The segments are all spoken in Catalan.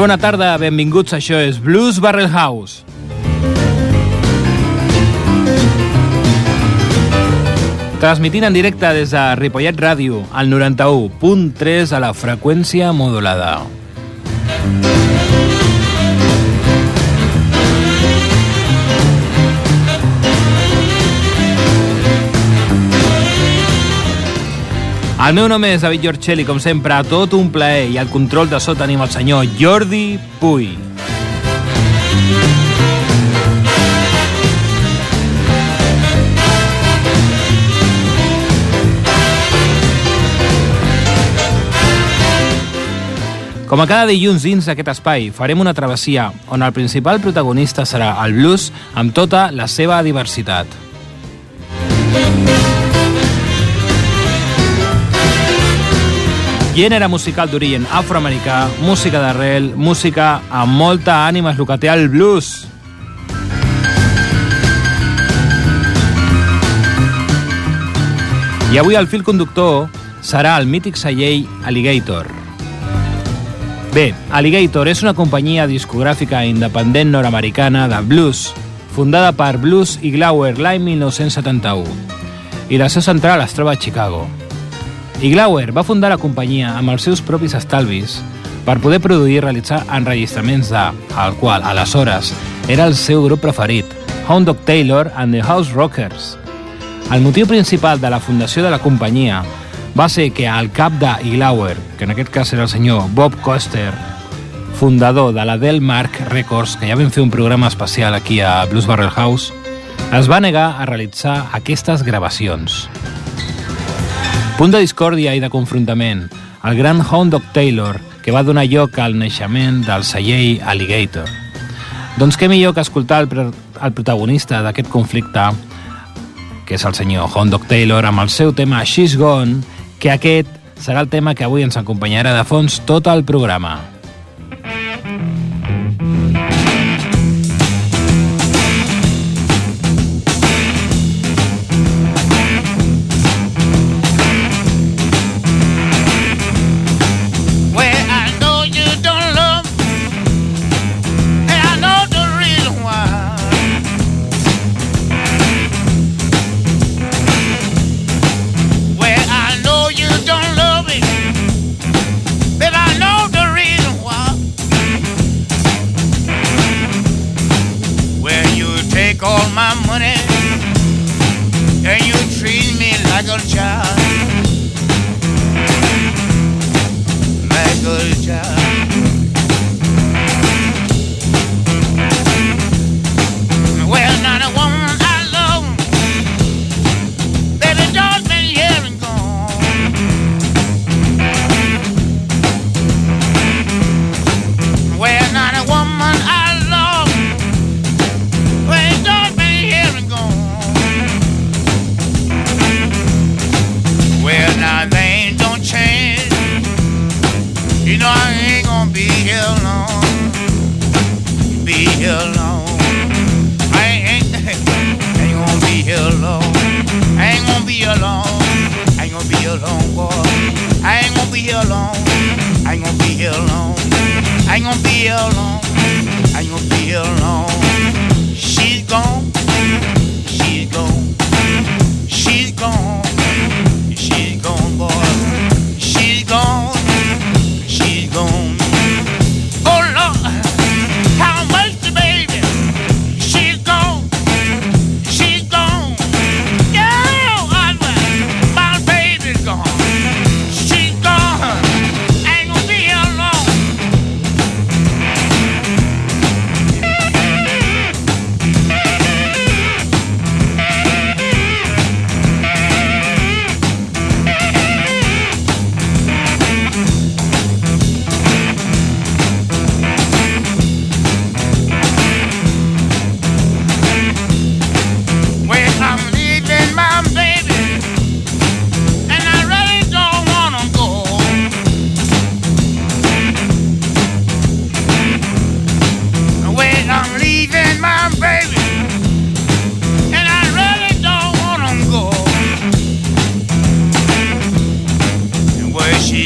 Molt bona tarda, benvinguts, això és Blues Barrel House. Transmitint en directe des de Ripollet Ràdio, al 91.3 a la freqüència modulada. El meu nom és David Giorcelli, com sempre, tot un plaer i al control de so tenim el senyor Jordi Puy. Com a cada dilluns dins d'aquest espai, farem una travessia on el principal protagonista serà el blues amb tota la seva diversitat. Gènere musical d'origen afroamericà, música d'arrel, música amb molta ànima és el que té el blues. I avui el fil conductor serà el mític celler Alligator. Bé, Alligator és una companyia discogràfica independent nord-americana de blues, fundada per Blues i Glauer l'any 1971, i la seu central es troba a Chicago. I Glauer va fundar la companyia amb els seus propis estalvis per poder produir i realitzar enregistraments de, al qual, aleshores, era el seu grup preferit, Hound Dog Taylor and the House Rockers. El motiu principal de la fundació de la companyia va ser que el cap de Iglauer, que en aquest cas era el senyor Bob Coster, fundador de la Delmark Records, que ja vam fer un programa especial aquí a Blues Barrel House, es va negar a realitzar aquestes gravacions. Punt de discòrdia i de confrontament, el gran Hound Dog Taylor, que va donar lloc al naixement del celler Alligator. Doncs què millor que escoltar el, el protagonista d'aquest conflicte, que és el senyor Hound Dog Taylor, amb el seu tema She's Gone, que aquest serà el tema que avui ens acompanyarà de fons tot el programa.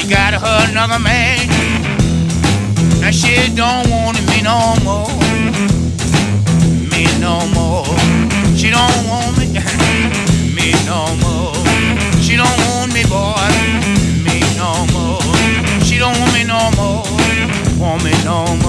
she got her another man. Now she don't want me no more. Me no more. She don't want me. me no more. She don't want me, boy. Me no more. She don't want me no more. Want me no more.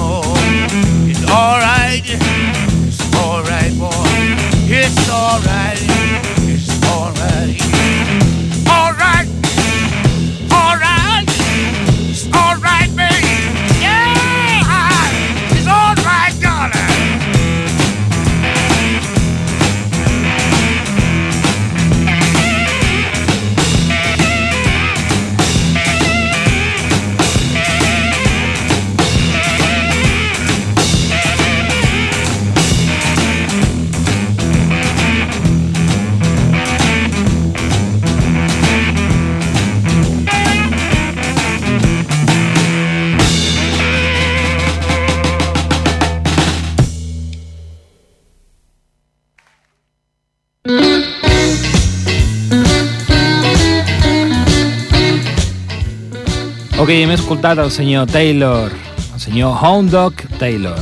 Ok, hem escoltat el senyor Taylor, el senyor Hound Dog Taylor.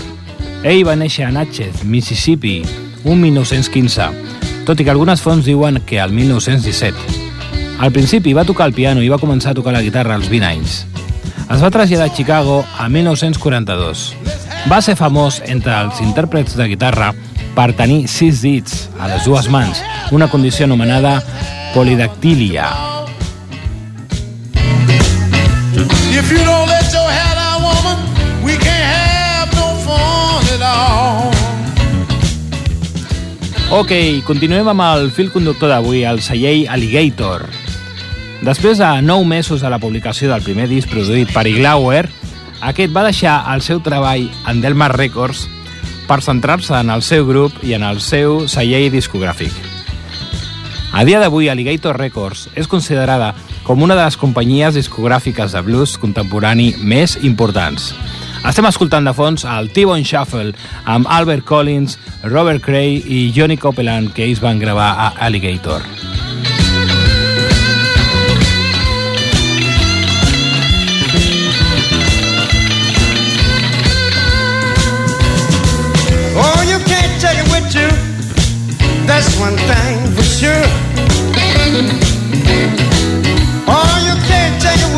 Ell va néixer a Natchez, Mississippi, un 1915, tot i que algunes fonts diuen que al 1917. Al principi va tocar el piano i va començar a tocar la guitarra als 20 anys. Es va traslladar a Chicago a 1942. Va ser famós entre els intèrprets de guitarra per tenir sis dits a les dues mans, una condició anomenada polidactília. If you don't let your hat out, woman, we can't have no fun at all. Ok, continuem amb el fil conductor d'avui, el celler Alligator. Després de nou mesos de la publicació del primer disc produït per Iglauer, aquest va deixar el seu treball en Delmar Records per centrar-se en el seu grup i en el seu celler discogràfic. A dia d'avui, Alligator Records és considerada com una de les companyies discogràfiques de blues contemporani més importants. Estem escoltant de fons el T-Bone Shuffle amb Albert Collins, Robert Cray i Johnny Copeland que ells van gravar a Alligator.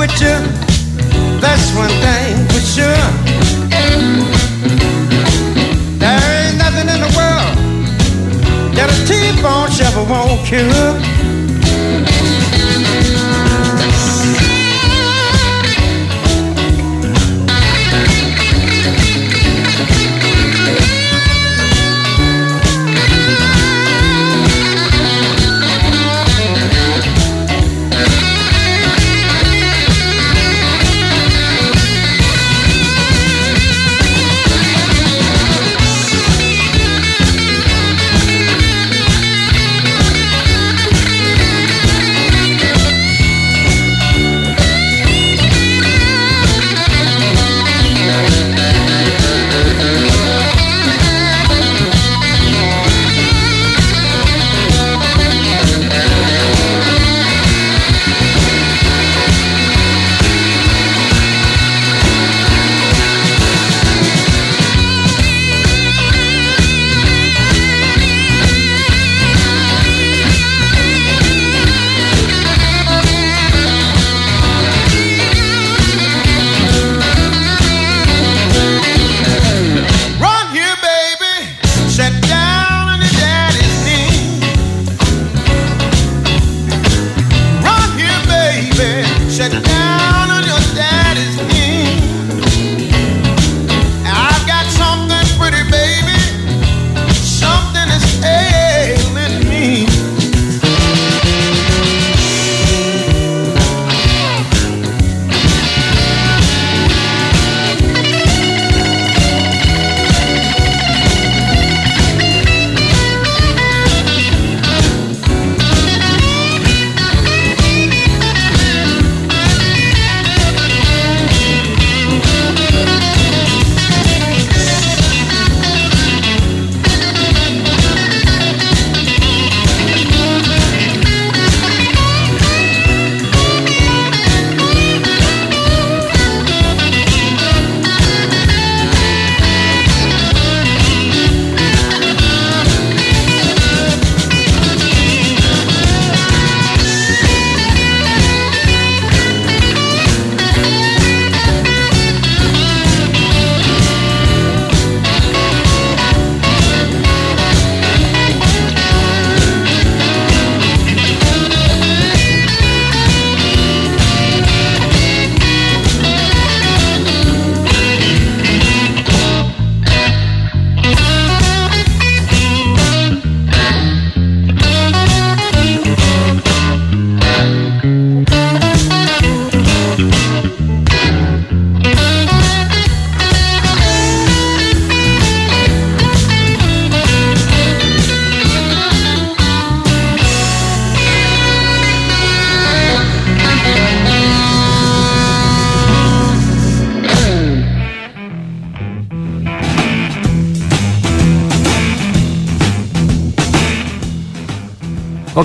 With you. That's one thing for sure. There ain't nothing in the world that a T-bone shovel won't cure.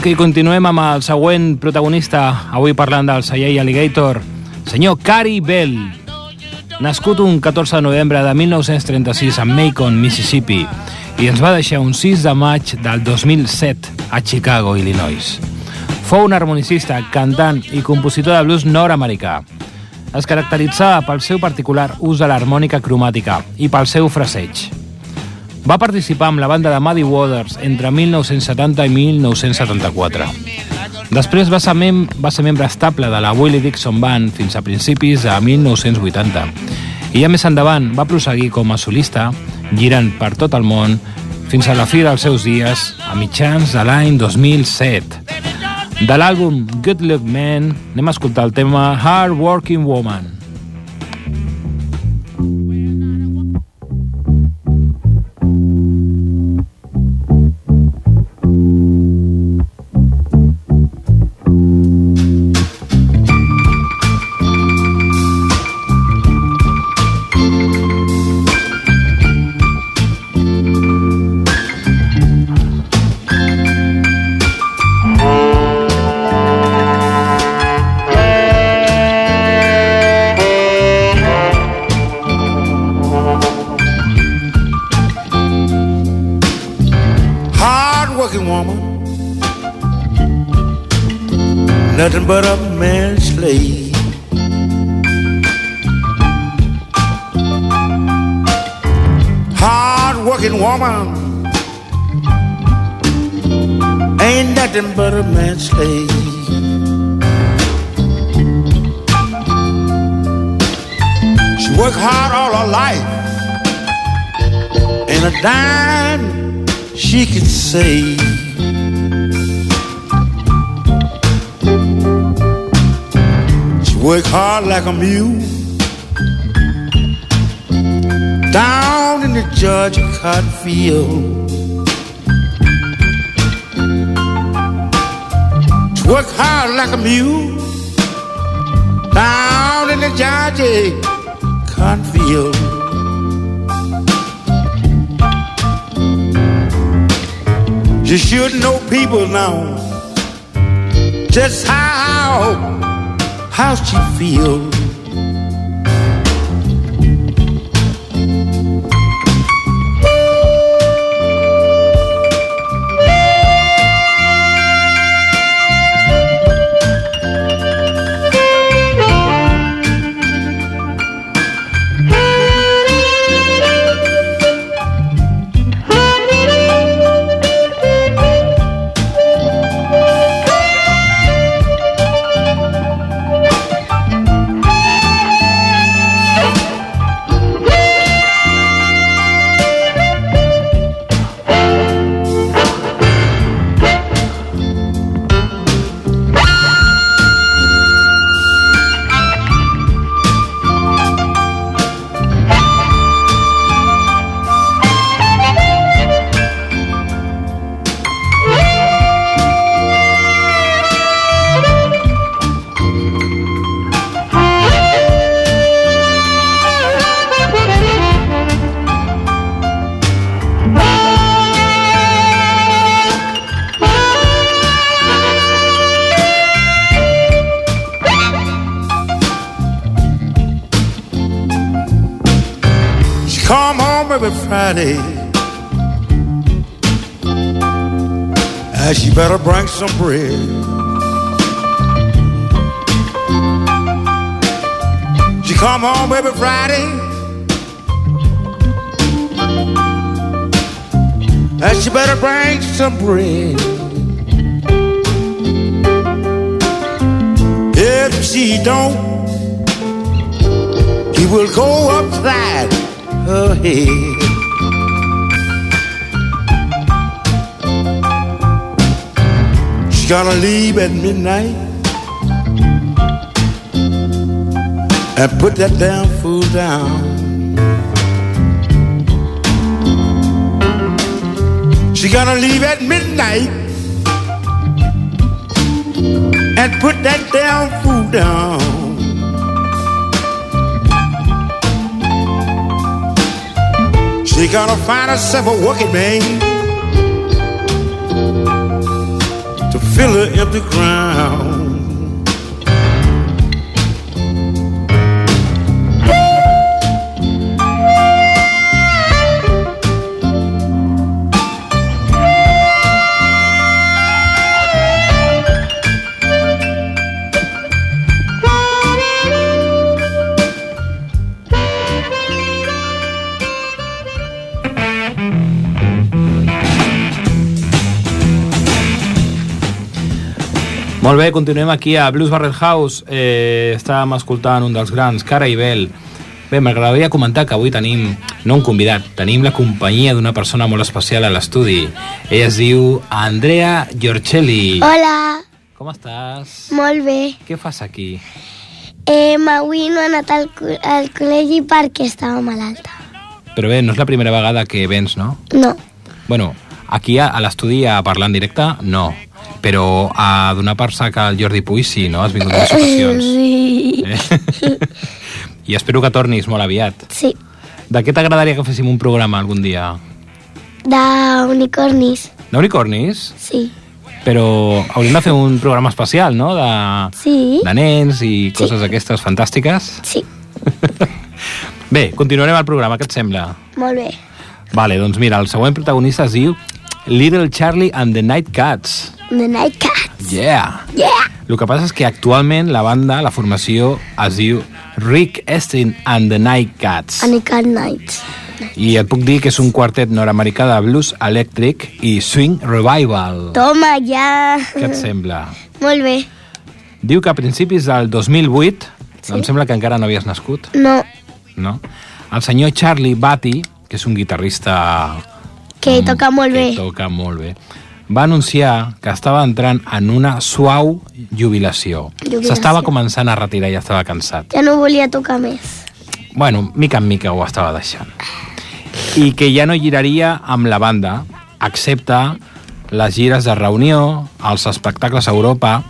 Ok, continuem amb el següent protagonista, avui parlant del celler Alligator, senyor Cary Bell, nascut un 14 de novembre de 1936 a Macon, Mississippi, i ens va deixar un 6 de maig del 2007 a Chicago, Illinois. Fou un harmonicista, cantant i compositor de blues nord-americà. Es caracteritzava pel seu particular ús de l'harmònica cromàtica i pel seu fraseig. Va participar amb la banda de Muddy Waters entre 1970 i 1974. Després va ser, mem va ser membre estable de la Willie Dixon Band fins a principis de 1980. I ja més endavant va prosseguir com a solista, girant per tot el món fins a la fi dels seus dies, a mitjans de l'any 2007. De l'àlbum Good Luck Man anem a escoltar el tema Hard Working Woman. But a man's slave. Hard-working woman, ain't nothing but a man's slave. She worked hard all her life, and a dime she could save. Worked hard like a mule down in the Georgia cotton field. Worked hard like a mule down in the Georgia cotton field. You should know people now just how how she feels. Friday. And she better bring some bread. She come home every Friday. And she better bring some bread. If she don't, he will go upside her head. Gonna leave at midnight and put that damn fool down. She's gonna leave at midnight and put that damn fool down. She gonna find herself a working man to fill the empty ground. Molt bé, continuem aquí a Blues Barrel House. Eh, estàvem escoltant un dels grans, Cara i Bell. Bé, m'agradaria comentar que avui tenim, no un convidat, tenim la companyia d'una persona molt especial a l'estudi. Ella es diu Andrea Giorcelli. Hola, Com estàs? molt bé. Què fas aquí? Eh, avui no he anat al, co- al col·legi perquè estava malalta. Però bé, no és la primera vegada que vens, no? No, Bueno, aquí a, a l'estudi a parlar en directe, no. Però a donar per sac al Jordi Puig sí, no? Has vingut en dues ocasions. sí. Eh? I espero que tornis molt aviat. Sí, De què t'agradaria que féssim un programa algun dia? d'unicornis, D'unicornis? sí. Però hauríem de fer un programa especial, no? De, Sí, de nens i coses d'aquestes fantàstiques. sí, Bé, continuarem el programa, què et sembla? molt bé. Vale, doncs mira, el següent protagonista es diu Little Charlie and the Night Cats. The Night Cats. Yeah! Yeah! El que passa és que actualment la banda, la formació, es diu Rick Estin and the Night Cats. Unicorn Nights. I et puc dir que és un quartet nord-americà de blues electric i swing revival. Toma, ja. Què et sembla? Molt bé. Diu que a principis del 2008, sí? em sembla que encara no havies nascut, No, no? El senyor Charlie Batty, que és un guitarrista que toca molt que bé. toca molt bé, va anunciar que estava entrant en una suau jubilació. Jubilació. S'estava començant a retirar i estava cansat. Ja no volia tocar més. Bueno, mica en mica ho estava deixant. I que ja no giraria amb la banda, excepte les gires de reunió, els espectacles a Europa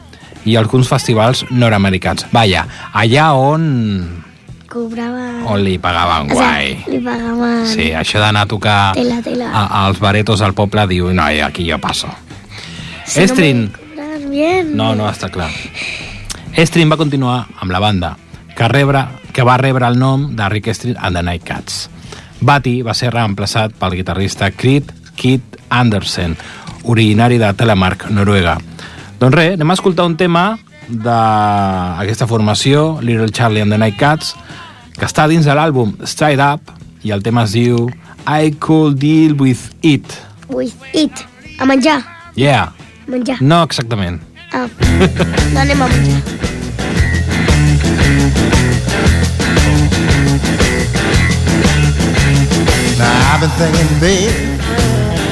i alguns festivals nord-americans. Vaja, allà on, Cobrava... on li pagaven O guai. sea, li pagaven... Sí, això d'anar a tocar Tela, tela. a, als baretos al poble, diu, no, i aquí jo passo. Si Estrin. No bien. No, no, està clar. Estrin va continuar amb la banda, que, rebre, que va rebre el nom de Rick Estrin and the Night Cats. Batty va ser reemplaçat pel guitarrista Creed Kid Andersen, originari de Telemark, Noruega. Doncs res, anem a escoltar un tema d'aquesta formació, Little Charlie and the Night Cats, que està dins de l'àlbum Straight Up, i el tema es diu I Could Deal With It. With it. A menjar. Yeah, A menjar. no exactament. Ah. No anem a menjar. Now I've been thinking, babe,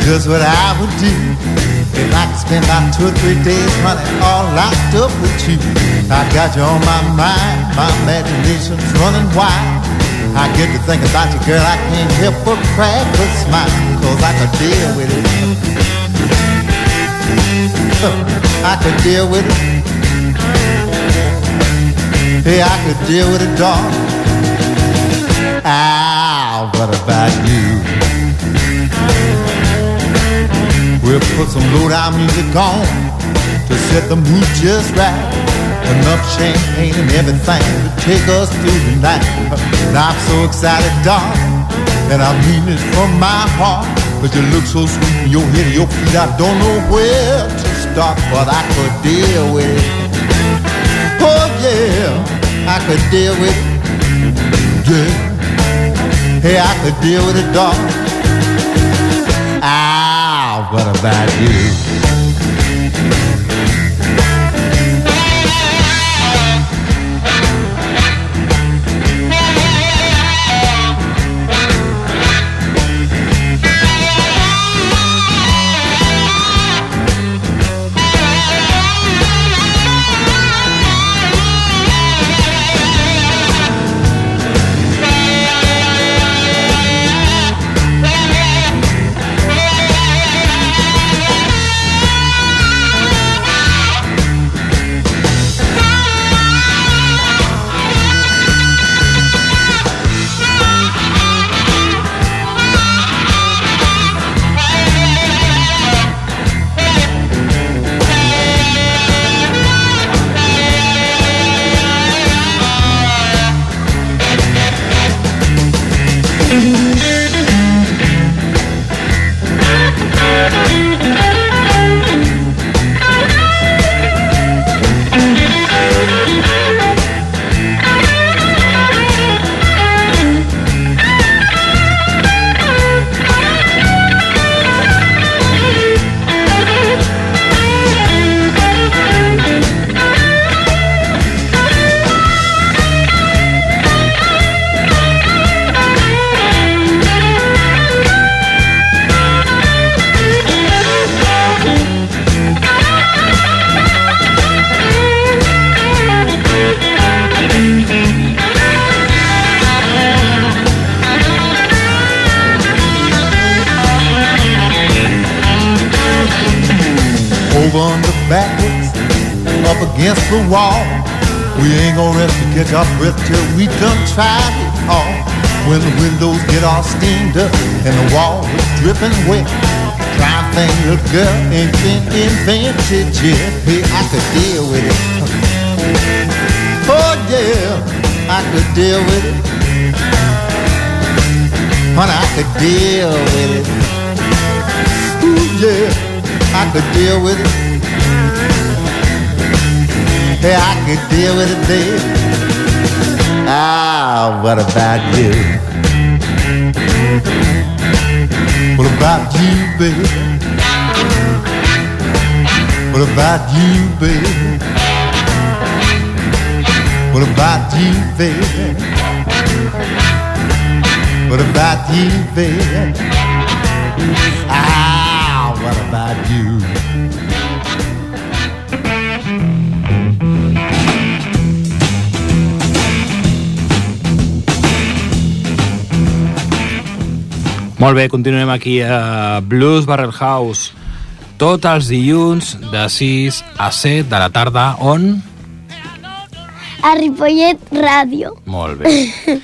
just what I would do if I could spend about two or three days, honey, all locked up with you. I got you on my mind, my imagination's running wild. I get to think about you, girl, I can't help but crack but smile, cause I could deal with it. I could deal with it. Hey, I could deal with it, darling. Ah, what about you? We'll put some low-down music on to set the mood just right. Enough champagne and everything to take us through the night. Now I'm so excited, darling, and I mean it from my heart. But you look so sweet from your head to your feet, I don't know where to start, but I could deal with it. Oh yeah, I could deal with it. Yeah. Hey, I could deal with it, dog. Ah, what about you? Invented I could deal with it. Oh yeah, I could deal with it. Honey, I could deal with it. Ooh yeah. I could deal with it. Hey, I could deal with it, babe. Ah, what about you? What about you, babe? What about you, babe? What about you, baby? What about you, baby? Ah, what about you? Molt bé, continuem aquí a Blues Barrel House. Tots els dilluns de 6 a 7 de la tarda, on? A Ripollet Ràdio. Molt bé.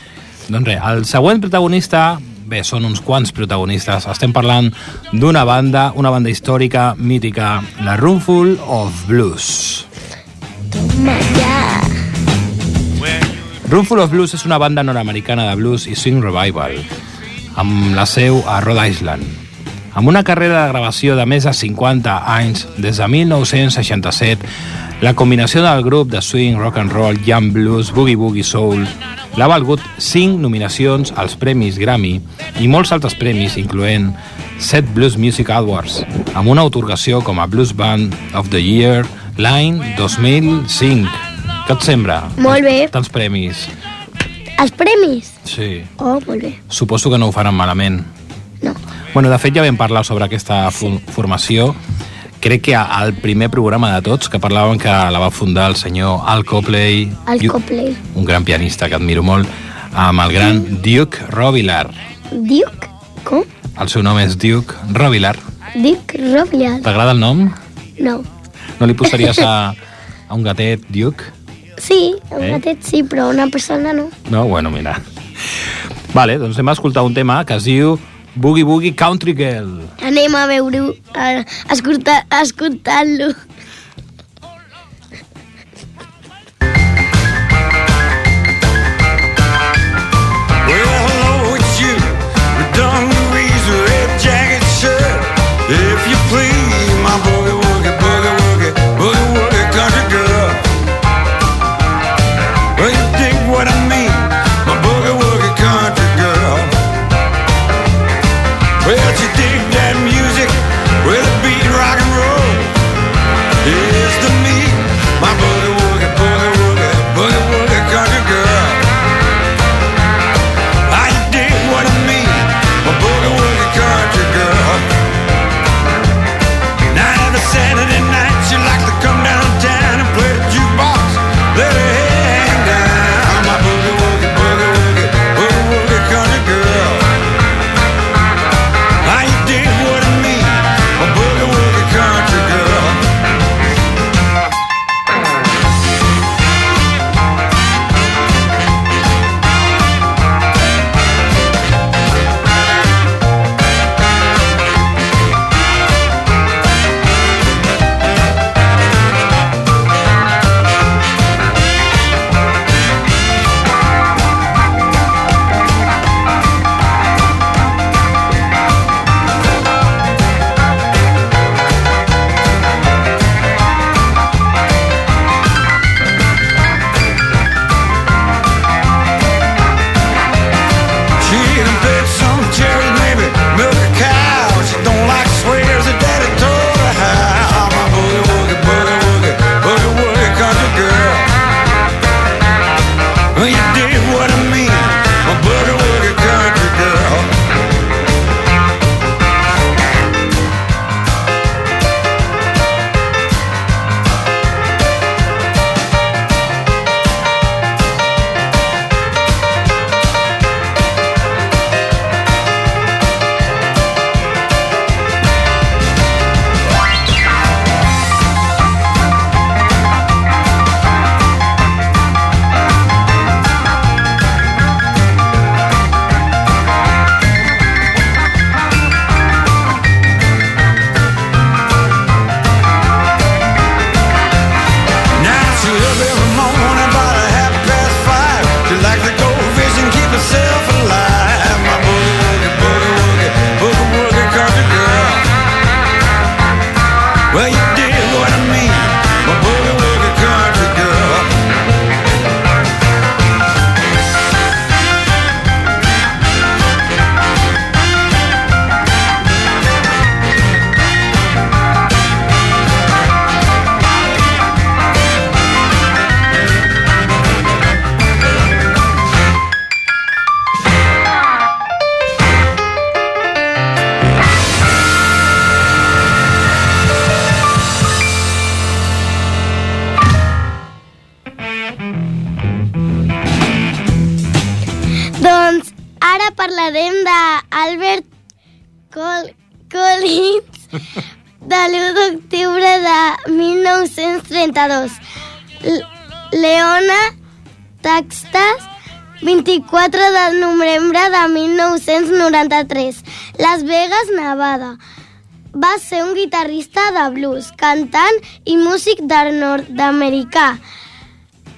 doncs res, el següent protagonista, bé, són uns quants protagonistes. Estem parlant d'una banda, una banda històrica, mítica, la Roomful of Blues. Toma ja. Roomful of Blues és una banda nord-americana de blues i swing revival, amb la seu a Rhode Island. Amb una carrera de gravació de més de 50 anys, des de 1967, la combinació del grup de swing, rock and roll, jam blues, boogie boogie soul l'ha valgut 5 nominacions als Premis Grammy i molts altres premis, incloent 7 Blues Music Awards, amb una otorgació com a Blues Band of the Year l'any 2005. Què et sembla? Molt bé. Tants premis. Els premis? Sí. Oh, molt bé. Suposo que no ho faran malament. No. Bueno, de fet ja vam parlar sobre aquesta formació. Crec que al primer programa de tots, que parlaven que la va fundar el senyor Al Copley, i- Copley. un gran pianista que admiro molt, amb el gran Duke Robillard. Duke? Com? El seu nom és Duke Robillard. Duke Robilial. T'agrada el nom? No. No li posaries a, a un gatet Duke? Sí, un Eh? gatet sí, però una persona no. No? Bueno, mira. Vale, doncs anem a escoltar un tema que es diu Boogie Boogie Country Girl. Anem a veure-ho, a escoltar- a escoltar-lo. Well, novembre de 1993. Las Vegas, Nevada. Va ser un guitarrista de blues, cantant i músic del nord-americà.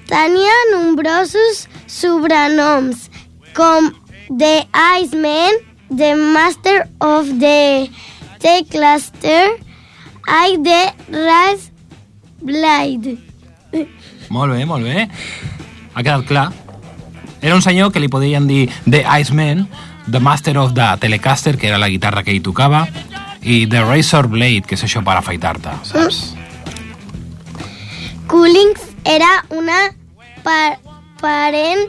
Tenia nombrosos sobrenoms, com The Iceman, The Master of the T-Cluster, i The Rise Blade. Molt bé, molt bé. Ha quedat clar. Era un senyor que li podien dir The Iceman, The Master of the Telecaster, que era la guitarra que ell tocava, i The Razor Blade, que és això per afaitar-te, saps? Collins era una pa parent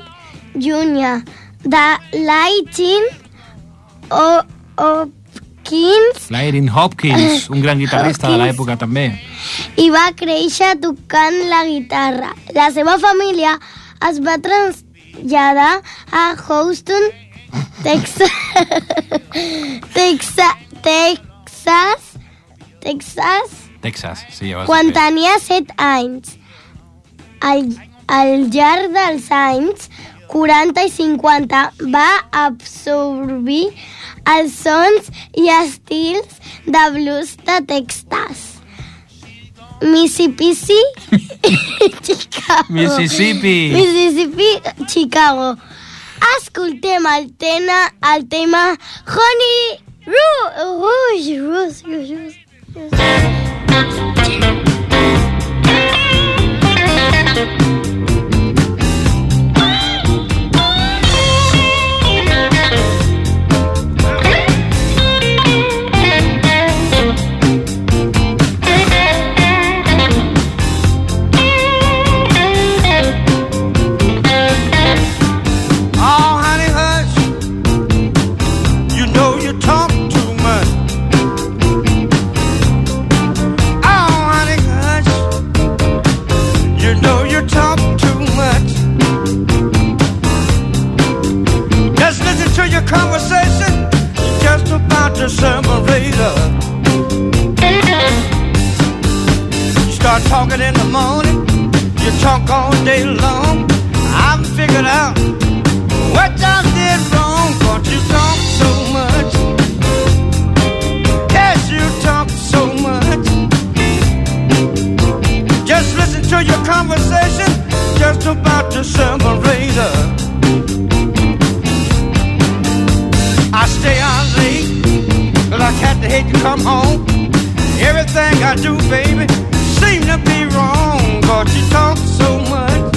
llunya de Lightning o Hopkins L'Erin Hopkins, un gran guitarrista de l'època també. i va créixer tocant la guitarra. La seva família es va traslladar a Houston, Texas, Texas, Texas, Texas, Texas, sí, ja quan tenia 7 anys. Al, al llarg dels anys 40 i 50 va absorbir els sons i estils de blues de Texas. Mississippi, Chicago. Mississippi. Mississippi, Chicago. Escoltem el, tena, el tema Honey Ru- Rouge, Rouge, Rouge, Rouge. Us. You start talking in the morning. You talk all day long. I've figured out what I did wrong, but you talk so much. Yes, you talk so much. Just listen to your conversation, just about to separate. I stay out cause had to hate to come home. Everything I do, baby, seem to be wrong, but you talk so much.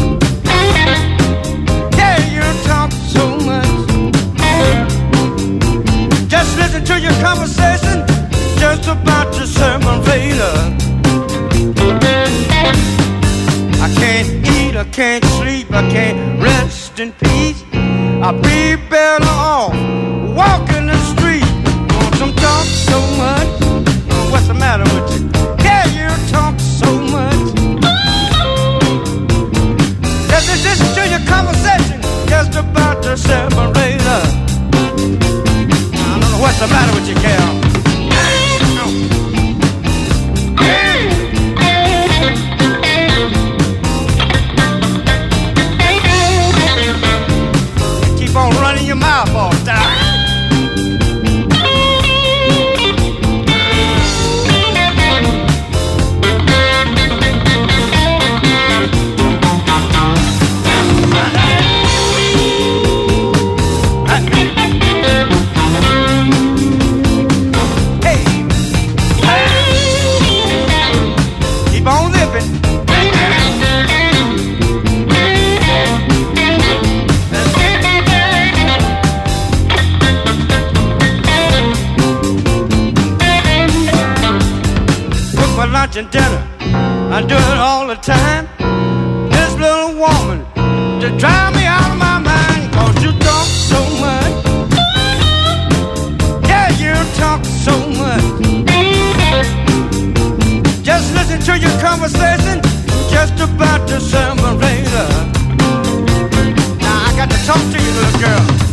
Yeah, you talk so much. Just listen to your conversation, just about to separate us. I can't eat, I can't sleep, I can't rest in peace. I'll be us. I don't know what's the matter with you, gal. Lunch and dinner. I do it all the time. This little woman just drive me out of my mind. Cause you talk so much. Yeah, you talk so much. Just listen to your conversation, just about to separate us. Now I got to talk to you, little girl.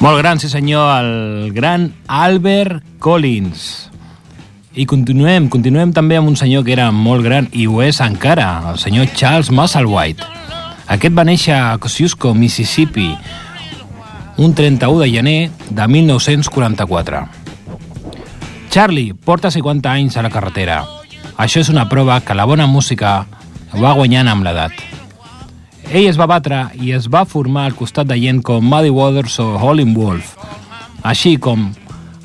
Molt gran, sí senyor, el gran Albert Collins. I continuem, continuem també amb un senyor que era molt gran i ho és encara, el senyor Charles Musselwhite. Aquest va néixer a Kosciuszko, Mississippi, un 31 de gener de 1944. Charlie porta 50 anys a la carretera. Això és una prova que la bona música va guanyant amb l'edat. Ell es va batre i es va formar al costat de gent com Muddy Waters o Howlin' Wolf, així com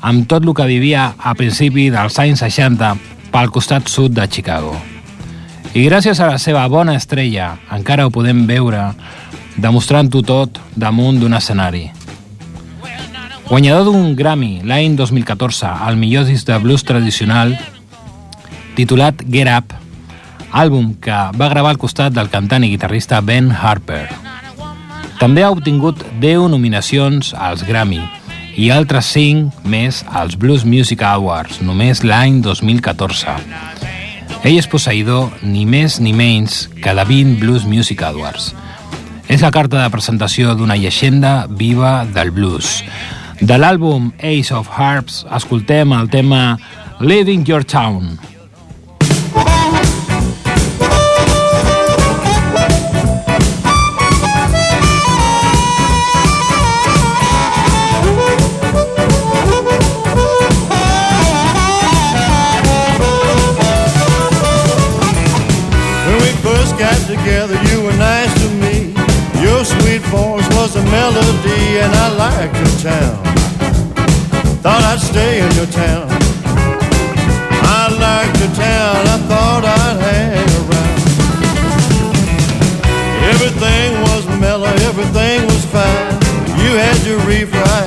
amb tot el que vivia a principi dels anys 60 pel costat sud de Chicago. I gràcies a la seva bona estrella encara ho podem veure demostrant-ho tot damunt d'un escenari. Guanyador d'un Grammy l'any 2014 al millor disc de blues tradicional titulat Get Up, àlbum que va gravar al costat del cantant i guitarrista Ben Harper. També ha obtingut 10 nominacions als Grammy i altres 5 més als Blues Music Awards, només l'any 2014. Ell és posseïdor ni més ni menys que de 20 Blues Music Awards. És la carta de presentació d'una llegenda viva del blues. De l'àlbum Ace of Harps escoltem el tema Living Your Town. Town. Thought I'd stay in your town. I liked your town, I thought I'd hang around. Everything was mellow, everything was fine. You had your reefer, I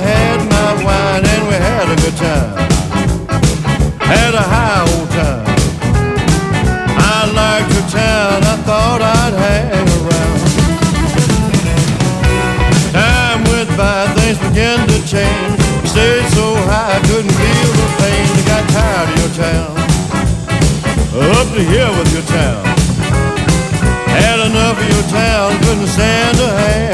town. Had enough of your town, couldn't stand to hang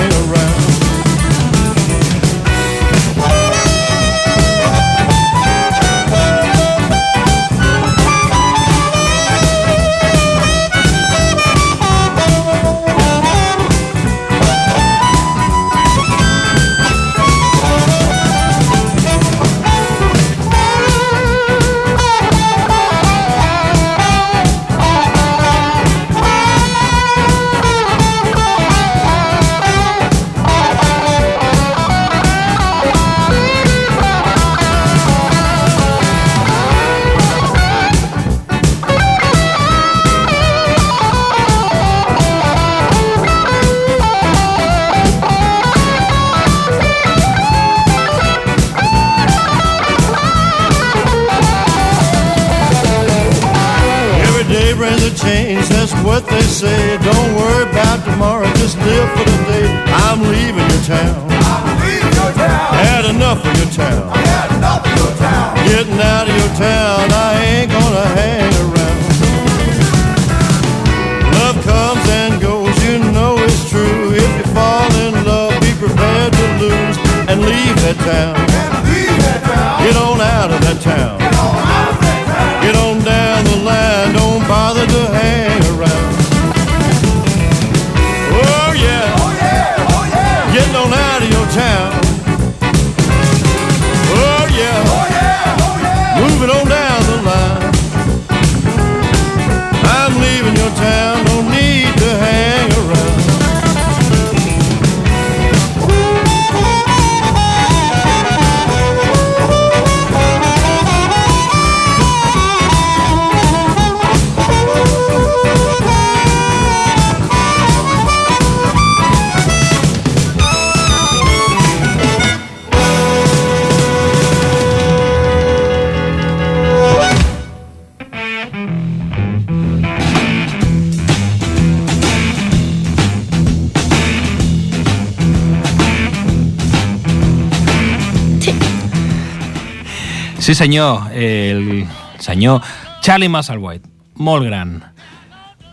Sí senyor, el senyor Charlie Musselwhite, molt gran.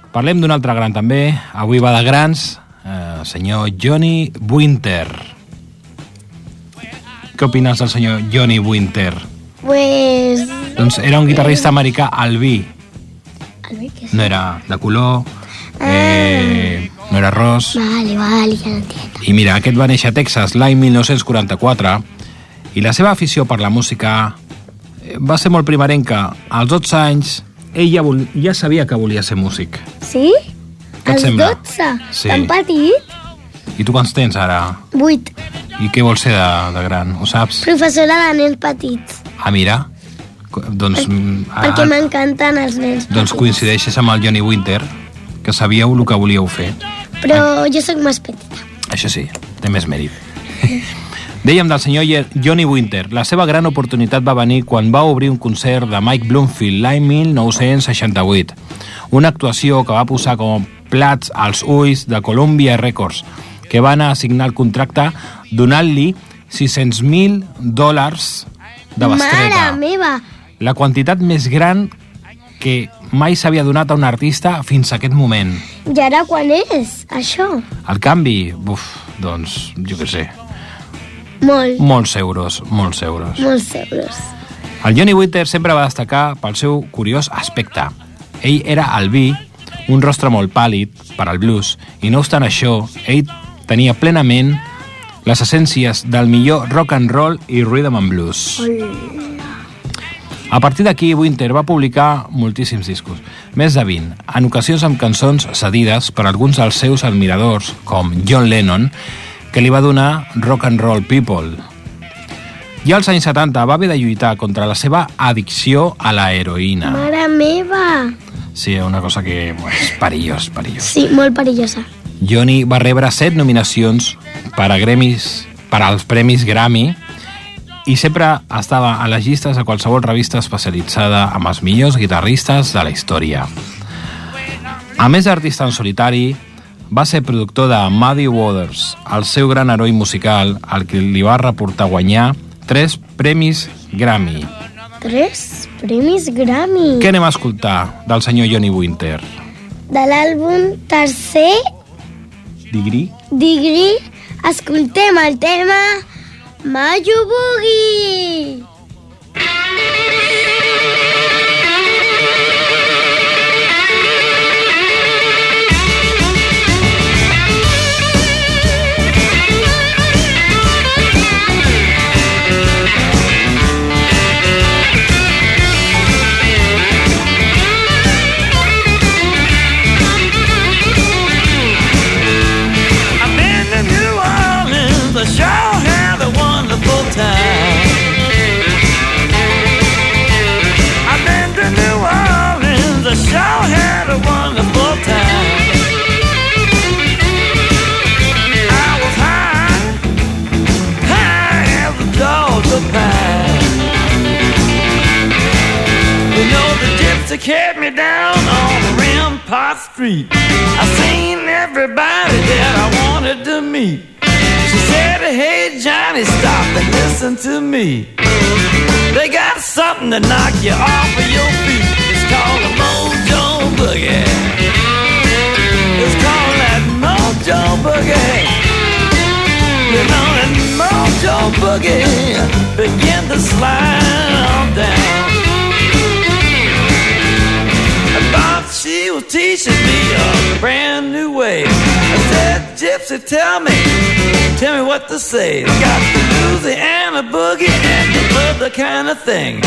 Parlem d'un altre gran també, avui va de grans, eh, senyor Johnny Winter. Què opines del senyor Johnny Winter? Pues... Doncs era un guitarrista americà albí, A ver, ¿qué es? no era de color, eh, no era ros, Vale, vale, entiendo. I mira, aquest va néixer a Texas l'any 1944 i la seva afició per la música eh, va ser molt primerenca. Als 12 anys, ell ja, vol, ja sabia que volia ser músic. Sí? Què et Els sembla? 12? Sí. Tan petit? I tu quants tens ara? 8. I què vols ser de, de gran? Ho saps? Professora de nens petits. Ah, mira. Doncs, mm, Perquè ah, m'encanten els nens doncs petits. coincideixes amb el Johnny Winter, que sabíeu el que volíeu fer. Però jo sóc més petita. Això sí, té més mèrit. Dèiem del senyor Johnny Winter. La seva gran oportunitat va venir quan va obrir un concert de Mike Bloomfield l'any 1968. Una actuació que va posar com plats als ulls de Columbia Records, que van assignar el contracte donant-li 600.000 dòlars de bestreta. Mare meva! La quantitat més gran que mai s'havia donat a un artista fins a aquest moment. I ara quan és, això? El canvi, buf, doncs, jo què sé, Molt, molts euros, molts euros. molts euros. El Johnny Winter sempre va destacar pel seu curiós aspecte. Ell era albí, un rostre molt pàl·lid per al blues, i no obstant això, ell tenia plenament les essències del millor rock and roll i rhythm and blues. A partir d'aquí, Winter va publicar moltíssims discos, més de 20, en ocasions amb cançons cedides per alguns dels seus admiradors, com John Lennon, que li va donar Rock and Roll People. I als anys 70 va haver de lluitar contra la seva addicció a la heroïna. Mare meva! Sí, una cosa que és perillós, perillós. Sí, molt perillosa. Johnny va rebre set nominacions per a Grammys, per als Premis Grammy i sempre estava a les llistes de qualsevol revista especialitzada amb els millors guitarristes de la història. A més d'artista en solitari, va ser productor de Muddy Waters, el seu gran heroi musical, al que li va reportar guanyar tres premis Grammy. Tres premis Grammy. Què anem a escoltar del senyor Johnny Winter? De l'àlbum tercer Digri? Digri, escoltem el tema Mayo Boogie. The kept me down on Rampart Street. I seen everybody that I wanted to meet. She said, Hey Johnny, stop and listen to me. They got something to knock you off of your feet. It's called a Mojo Boogie. It's called that Mojo Boogie. You know that Mojo Boogie begin to slide on down. Teaching me a brand new way. I said, Gypsy, tell me, tell me what to say. They got the Louisiana boogie and the other kind of thing.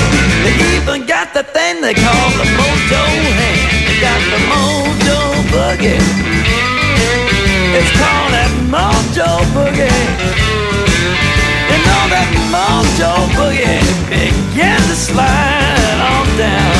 They even got the thing they call the mojo hand. They got the mojo boogie. It's called that mojo boogie. You know that mojo boogie began to slide on down.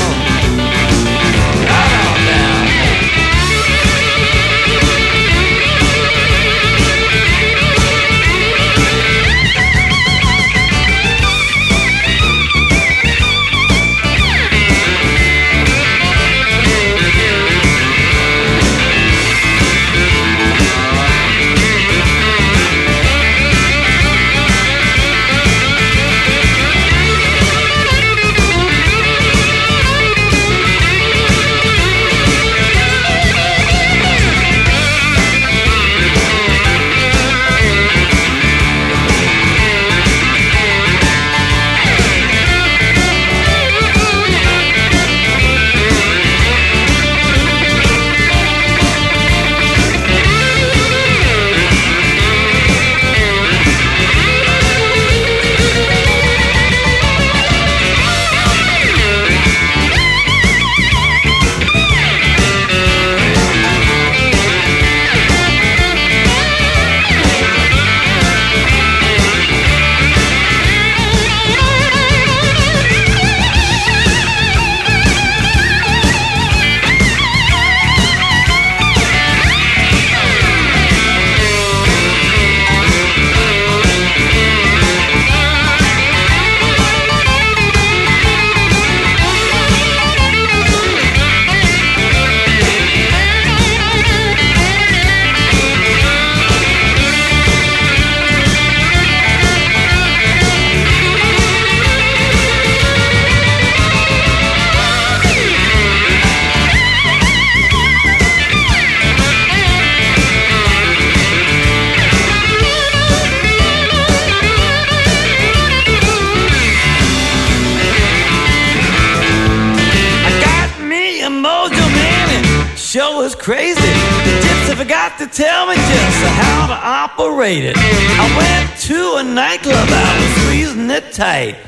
meditate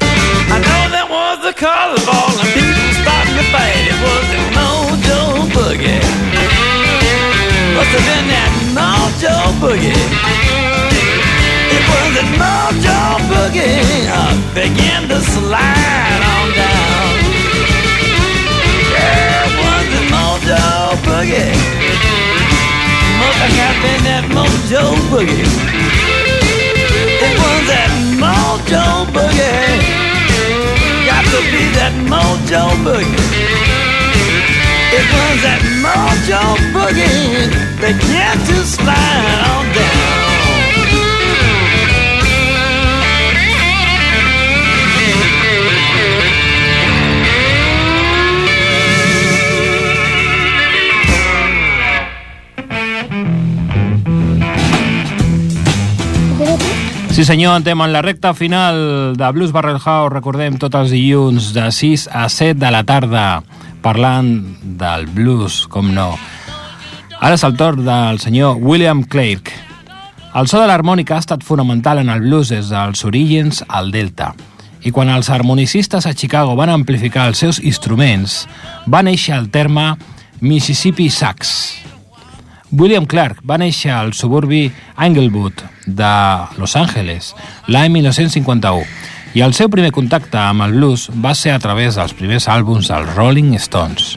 Sí senyor, entrem en la recta final de Blues Barrel House. Recordem tots els dilluns de 6 a 7 de la tarda parlant del blues, com no. Ara és el torn del senyor William Clark. El so de l'harmònica ha estat fonamental en el blues des dels orígens al Delta. I quan els harmonicistes a Chicago van amplificar els seus instruments, va néixer el terme Mississippi Sax. William Clark va néixer al suburbi Englewood de Los Angeles l'any 1951 i el seu primer contacte amb el blues va ser a través dels primers àlbums dels Rolling Stones.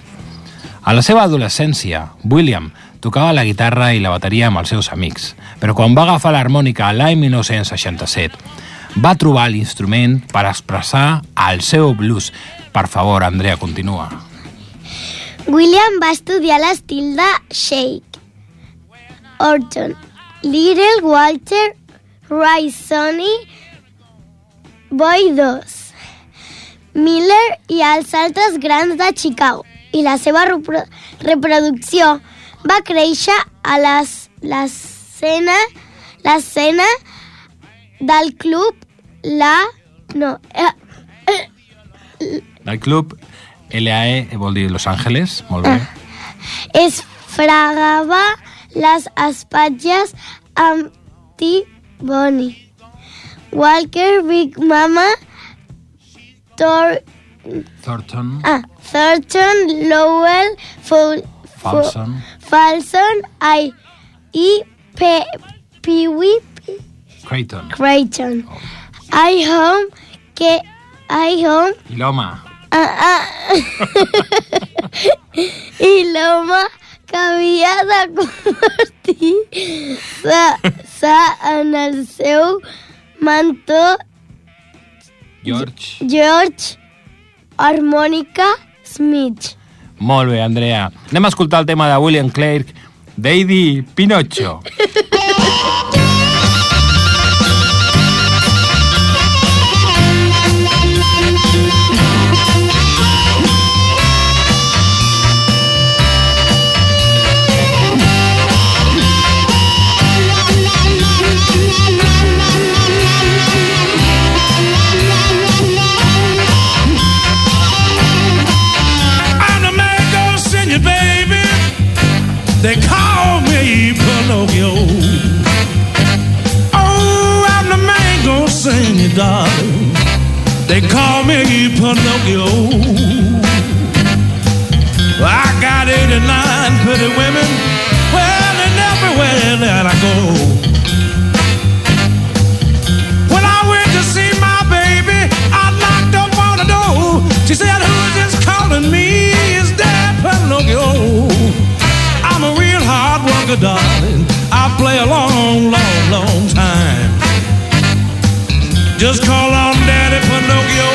A la seva adolescència, William tocava la guitarra i la bateria amb els seus amics, però quan va agafar l'harmònica l'any 1967 va trobar l'instrument per expressar el seu blues. Per favor, Andrea, continua. William va estudiar l'estil de Shake, Orton, Little Walter, Rice Sonny, Boy 2, Miller i els altres grans de Chicago. I la seva repro reproducció va créixer a les- l'escena l'escena del club La... No, eh, Del club LAE vol dir Los Angeles, molt bé. es fregava les espatlles amb T-Bonnie. Walker, Big Mama, Thor, Thornton, ah, Thornton, Lowell, Fo- Falson, Falson I, i Pe, Pee-wee Creighton Creighton. I home que I home i l'home. ah, ah. que havia de convertir-se en el seu mentor George. George Harmonica Smith. Molt bé, Andrea. Anem a escoltar el tema de William Clark, Daddy Pinocho. They call me Pinocchio. I got 89 pretty women, well, and everywhere that I go. When I went to see my baby, I knocked up on the door. She said, Who's this calling me? Is that Pinocchio? I'm a real hard worker, darling. I play a long, long, long. Just call on Daddy Pinocchio.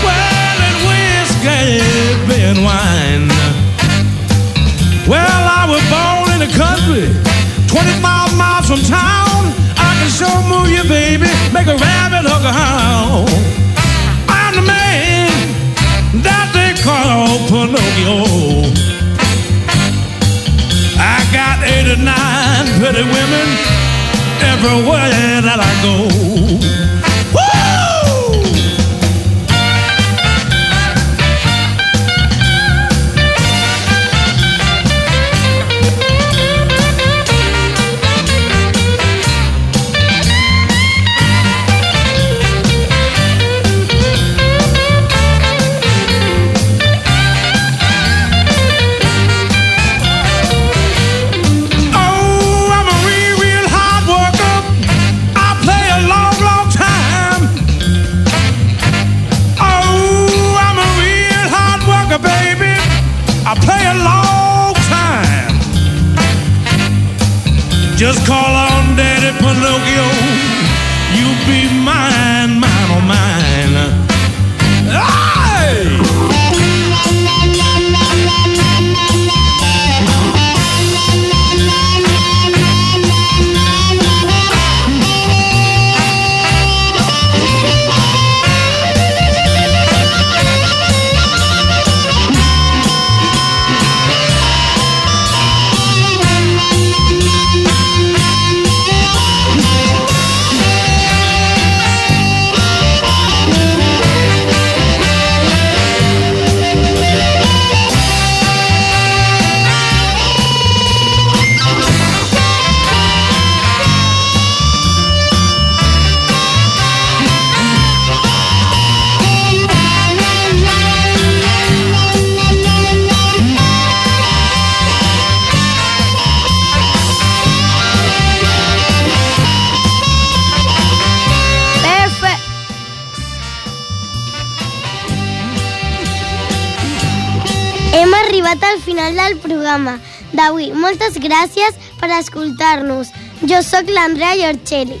Well, and whiskey and wine. Well, I was born in the country, 25 miles from town. I can show move you, baby, make a rabbit hook a hound. I'm the man that they call Pinocchio. I got 89 pretty women everywhere that I go. Programa d'avui. Moltes gràcies per escoltar-nos. Jo sóc l'Andrea Giorcelli.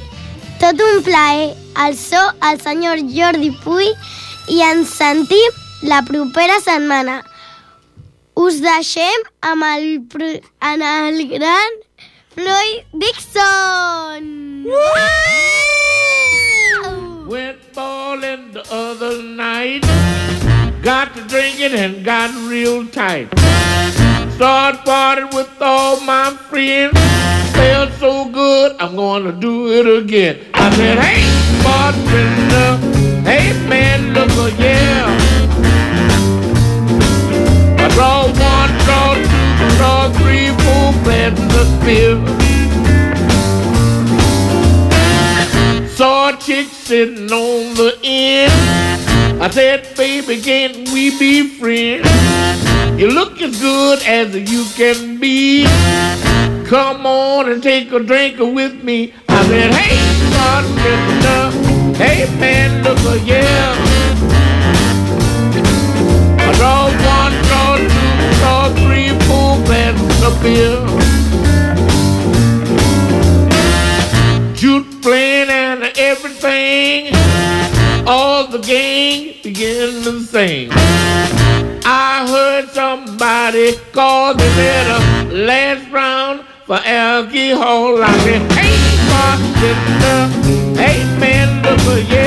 Tot un plaer. El so, el senyor Jordi Puy i ens sentim la propera setmana. Us deixem amb el, en el gran Floyd Dixon. Went bowling the other night. Got to drinking and got real tight. Started partying with all my friends. Felt so good, I'm gonna do it again. I said, hey, bartender, hey man, look a yeah. I draw one, draw two, draw three, four glasses of beer. Saw a chick sitting on the end. I said, baby, can't we be friends? You look as good as you can be. Come on and take a drink with me. I said, hey, doggy hole. I'm been Ain't for this love. Hey man, look for you.